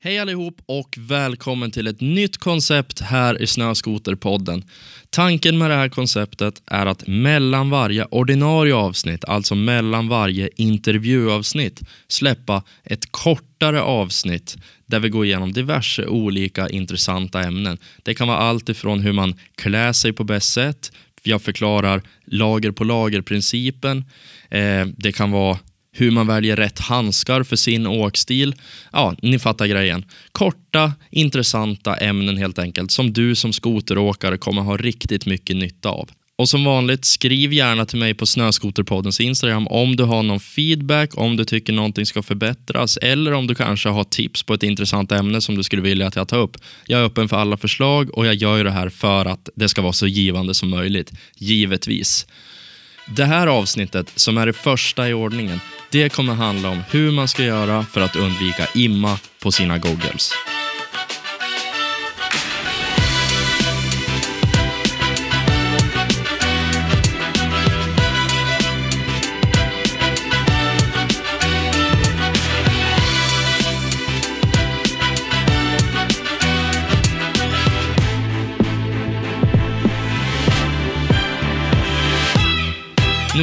Hej allihop och välkommen till ett nytt koncept här i Snöskoterpodden. Tanken med det här konceptet är att mellan varje ordinarie avsnitt, alltså mellan varje intervjuavsnitt, släppa ett kortare avsnitt där vi går igenom diverse olika intressanta ämnen. Det kan vara allt ifrån hur man klär sig på bäst sätt, jag förklarar lager på lager-principen, eh, det kan vara hur man väljer rätt handskar för sin åkstil. Ja, ni fattar grejen. Korta, intressanta ämnen helt enkelt som du som skoteråkare kommer ha riktigt mycket nytta av. Och som vanligt, skriv gärna till mig på Snöskoterpoddens Instagram om du har någon feedback, om du tycker någonting ska förbättras eller om du kanske har tips på ett intressant ämne som du skulle vilja att jag tar upp. Jag är öppen för alla förslag och jag gör det här för att det ska vara så givande som möjligt, givetvis. Det här avsnittet, som är det första i ordningen, det kommer handla om hur man ska göra för att undvika imma på sina goggles.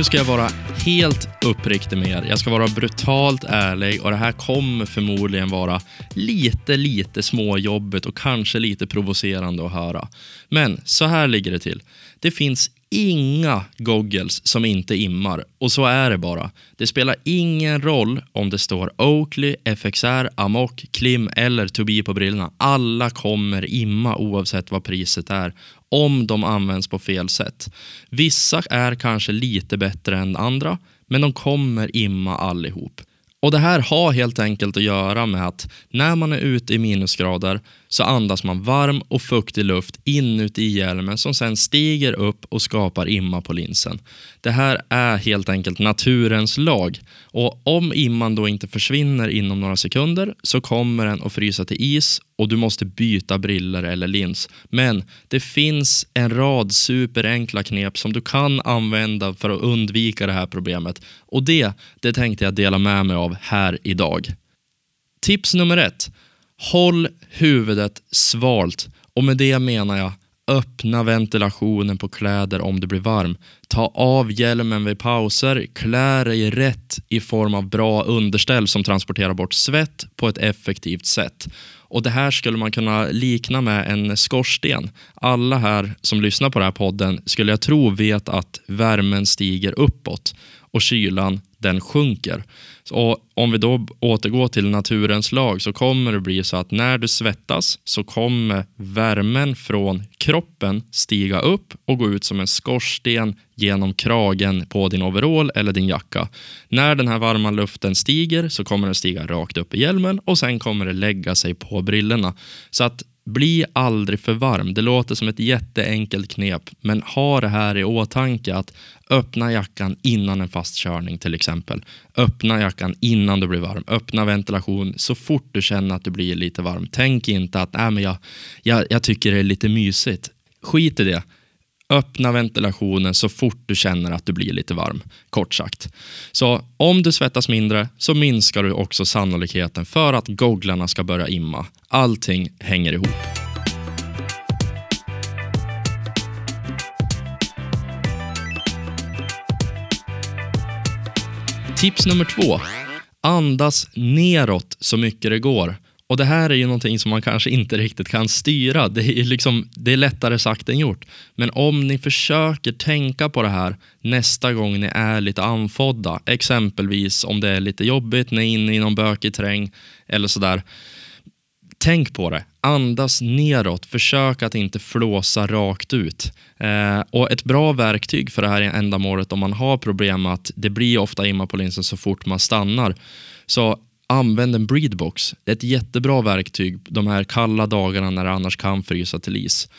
Nu ska jag vara helt uppriktig med er. Jag ska vara brutalt ärlig och det här kommer förmodligen vara lite, lite småjobbigt och kanske lite provocerande att höra. Men så här ligger det till. Det finns inga goggles som inte immar och så är det bara. Det spelar ingen roll om det står Oakley, FXR, Amok, Klim eller Tobii på brillorna. Alla kommer imma oavsett vad priset är om de används på fel sätt. Vissa är kanske lite bättre än andra, men de kommer imma allihop. Och Det här har helt enkelt att göra med att när man är ute i minusgrader så andas man varm och fuktig luft inuti hjälmen som sen stiger upp och skapar imma på linsen. Det här är helt enkelt naturens lag och om imman då inte försvinner inom några sekunder så kommer den att frysa till is och du måste byta briller eller lins. Men det finns en rad superenkla knep som du kan använda för att undvika det här problemet och det, det tänkte jag dela med mig av här idag. Tips nummer ett Håll huvudet svalt och med det menar jag öppna ventilationen på kläder om du blir varm. Ta av hjälmen vid pauser, klä dig rätt i form av bra underställ som transporterar bort svett på ett effektivt sätt. Och Det här skulle man kunna likna med en skorsten. Alla här som lyssnar på den här podden skulle jag tro vet att värmen stiger uppåt och kylan den sjunker. Så om vi då återgår till naturens lag så kommer det bli så att när du svettas så kommer värmen från kroppen stiga upp och gå ut som en skorsten genom kragen på din overall eller din jacka. När den här varma luften stiger så kommer den stiga rakt upp i hjälmen och sen kommer det lägga sig på brillorna. Så att bli aldrig för varm. Det låter som ett jätteenkelt knep, men ha det här i åtanke att öppna jackan innan en fast körning till exempel. Öppna jackan innan du blir varm. Öppna ventilation så fort du känner att du blir lite varm. Tänk inte att Nej, men jag, jag, jag tycker det är lite mysigt. Skit i det. Öppna ventilationen så fort du känner att du blir lite varm, kort sagt. Så om du svettas mindre så minskar du också sannolikheten för att gogglarna ska börja imma. Allting hänger ihop. Tips nummer två. Andas neråt så mycket det går. Och Det här är ju någonting som man kanske inte riktigt kan styra. Det är, liksom, det är lättare sagt än gjort. Men om ni försöker tänka på det här nästa gång ni är lite anfodda, exempelvis om det är lite jobbigt, ni är inne i någon bökig terräng eller sådär. Tänk på det. Andas neråt. Försök att inte flåsa rakt ut. Eh, och Ett bra verktyg för det här ändamålet om man har problem med att det blir ofta imma på linsen så fort man stannar. Så använd en breedbox. Det är ett jättebra verktyg de här kalla dagarna när det annars kan frysa till is.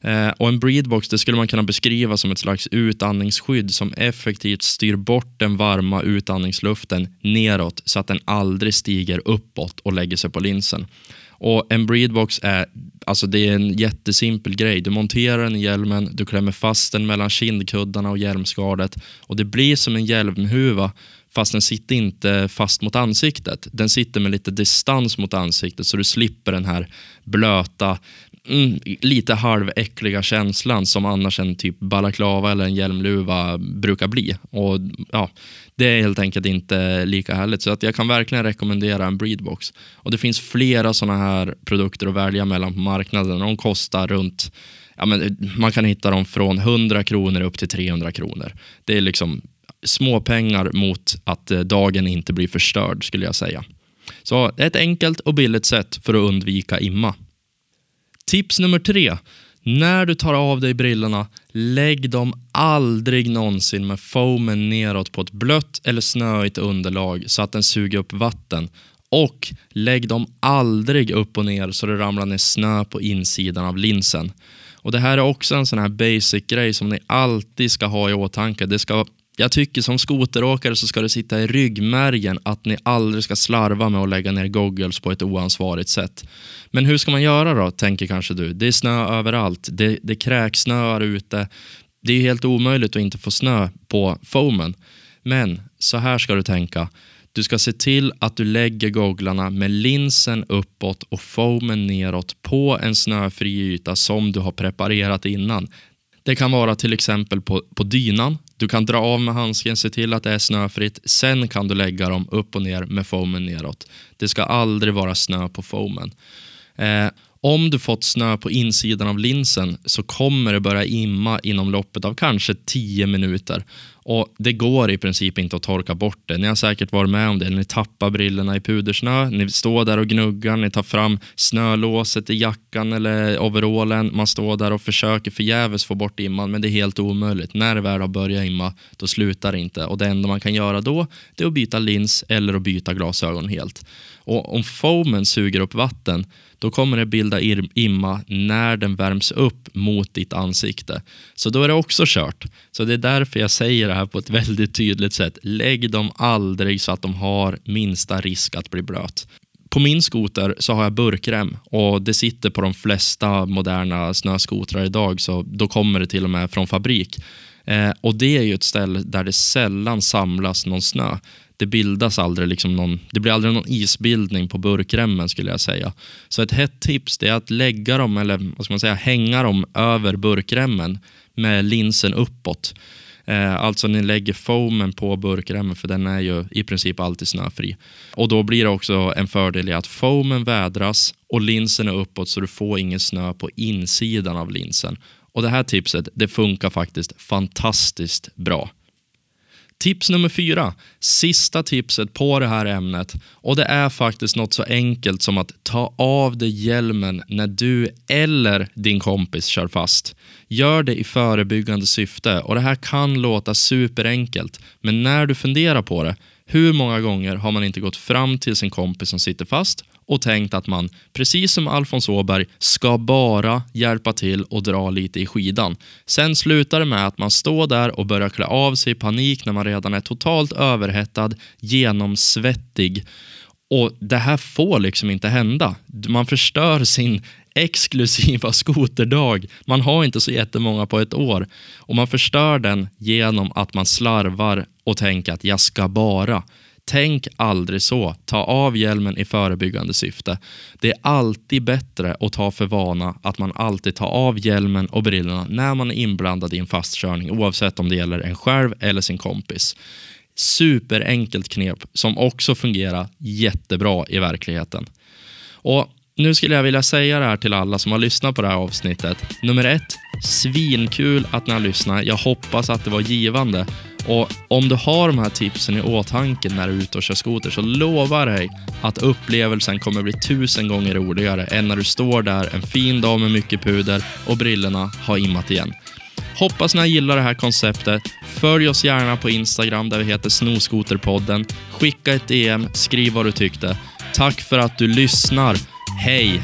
Eh, och En breedbox det skulle man kunna beskriva som ett slags utandningsskydd som effektivt styr bort den varma utandningsluften neråt så att den aldrig stiger uppåt och lägger sig på linsen. Och En breedbox är, alltså det är en jättesimpel grej. Du monterar den i hjälmen, du klämmer fast den mellan kindkuddarna och hjälmskalet och det blir som en hjälmhuva fast den sitter inte fast mot ansiktet. Den sitter med lite distans mot ansiktet så du slipper den här blöta, mm, lite halväckliga känslan som annars en typ balaklava eller en hjälmluva brukar bli. Och ja, Det är helt enkelt inte lika härligt. Så att jag kan verkligen rekommendera en Breedbox. Och Det finns flera sådana här produkter att välja mellan på marknaden. De kostar runt ja, men man kan hitta dem från 100 kronor upp till 300 kronor. Det är liksom småpengar mot att eh, dagen inte blir förstörd skulle jag säga. Så ett enkelt och billigt sätt för att undvika imma. Tips nummer tre. När du tar av dig brillorna, lägg dem aldrig någonsin med foamen neråt på ett blött eller snöigt underlag så att den suger upp vatten. Och lägg dem aldrig upp och ner så det ramlar ner snö på insidan av linsen. Och Det här är också en sån här basic grej som ni alltid ska ha i åtanke. Det ska jag tycker som skoteråkare så ska det sitta i ryggmärgen att ni aldrig ska slarva med att lägga ner goggles på ett oansvarigt sätt. Men hur ska man göra då, tänker kanske du. Det är snö överallt, det, det kräksnöar ute. Det är helt omöjligt att inte få snö på foamen. Men så här ska du tänka. Du ska se till att du lägger gogglarna med linsen uppåt och foamen neråt på en snöfri yta som du har preparerat innan. Det kan vara till exempel på, på dynan. Du kan dra av med handsken, se till att det är snöfritt. Sen kan du lägga dem upp och ner med foamen neråt. Det ska aldrig vara snö på foamen. Eh, om du fått snö på insidan av linsen så kommer det börja imma inom loppet av kanske 10 minuter. Och Det går i princip inte att torka bort det. Ni har säkert varit med om det. Ni tappar brillorna i pudersnö, ni står där och gnuggar, ni tar fram snölåset i jackan eller overallen. Man står där och försöker förgäves få bort imman, men det är helt omöjligt. När det väl har börjat imma, då slutar det inte. Och Det enda man kan göra då, det är att byta lins eller att byta glasögon helt. Och Om foamen suger upp vatten, då kommer det bilda imma när den värms upp mot ditt ansikte. Så då är det också kört. Så det är därför jag säger det här på ett väldigt tydligt sätt. Lägg dem aldrig så att de har minsta risk att bli blöt. På min skoter så har jag burkrem och det sitter på de flesta moderna snöskotrar idag så då kommer det till och med från fabrik. Eh, och Det är ju ett ställe där det sällan samlas någon snö det bildas aldrig liksom någon, det blir aldrig någon isbildning på burkremmen skulle jag säga. Så ett hett tips är att lägga dem, eller vad ska man säga, hänga dem över burkremmen med linsen uppåt. Eh, alltså ni lägger foamen på burkremmen för den är ju i princip alltid snöfri. Och då blir det också en fördel i att foamen vädras och linsen är uppåt så du får ingen snö på insidan av linsen. Och det här tipset, det funkar faktiskt fantastiskt bra. Tips nummer fyra, sista tipset på det här ämnet och det är faktiskt något så enkelt som att ta av dig hjälmen när du eller din kompis kör fast. Gör det i förebyggande syfte och det här kan låta superenkelt men när du funderar på det, hur många gånger har man inte gått fram till sin kompis som sitter fast och tänkt att man, precis som Alfons Åberg, ska bara hjälpa till och dra lite i skidan. Sen slutar det med att man står där och börjar klä av sig i panik när man redan är totalt överhettad, genomsvettig. Och det här får liksom inte hända. Man förstör sin exklusiva skoterdag. Man har inte så jättemånga på ett år och man förstör den genom att man slarvar och tänker att jag ska bara. Tänk aldrig så. Ta av hjälmen i förebyggande syfte. Det är alltid bättre att ta för vana att man alltid tar av hjälmen och brillorna när man är inblandad i en fastkörning oavsett om det gäller en själv eller sin kompis. Superenkelt knep som också fungerar jättebra i verkligheten. Och nu skulle jag vilja säga det här till alla som har lyssnat på det här avsnittet. Nummer ett, svinkul att ni har lyssnat. Jag hoppas att det var givande. Och om du har de här tipsen i åtanke när du är ute och kör skoter så lovar dig att upplevelsen kommer bli tusen gånger roligare än när du står där en fin dag med mycket puder och brillorna har immat igen. Hoppas ni gillar det här konceptet. Följ oss gärna på Instagram där vi heter Snoskoterpodden. Skicka ett DM, skriv vad du tyckte. Tack för att du lyssnar. Hej!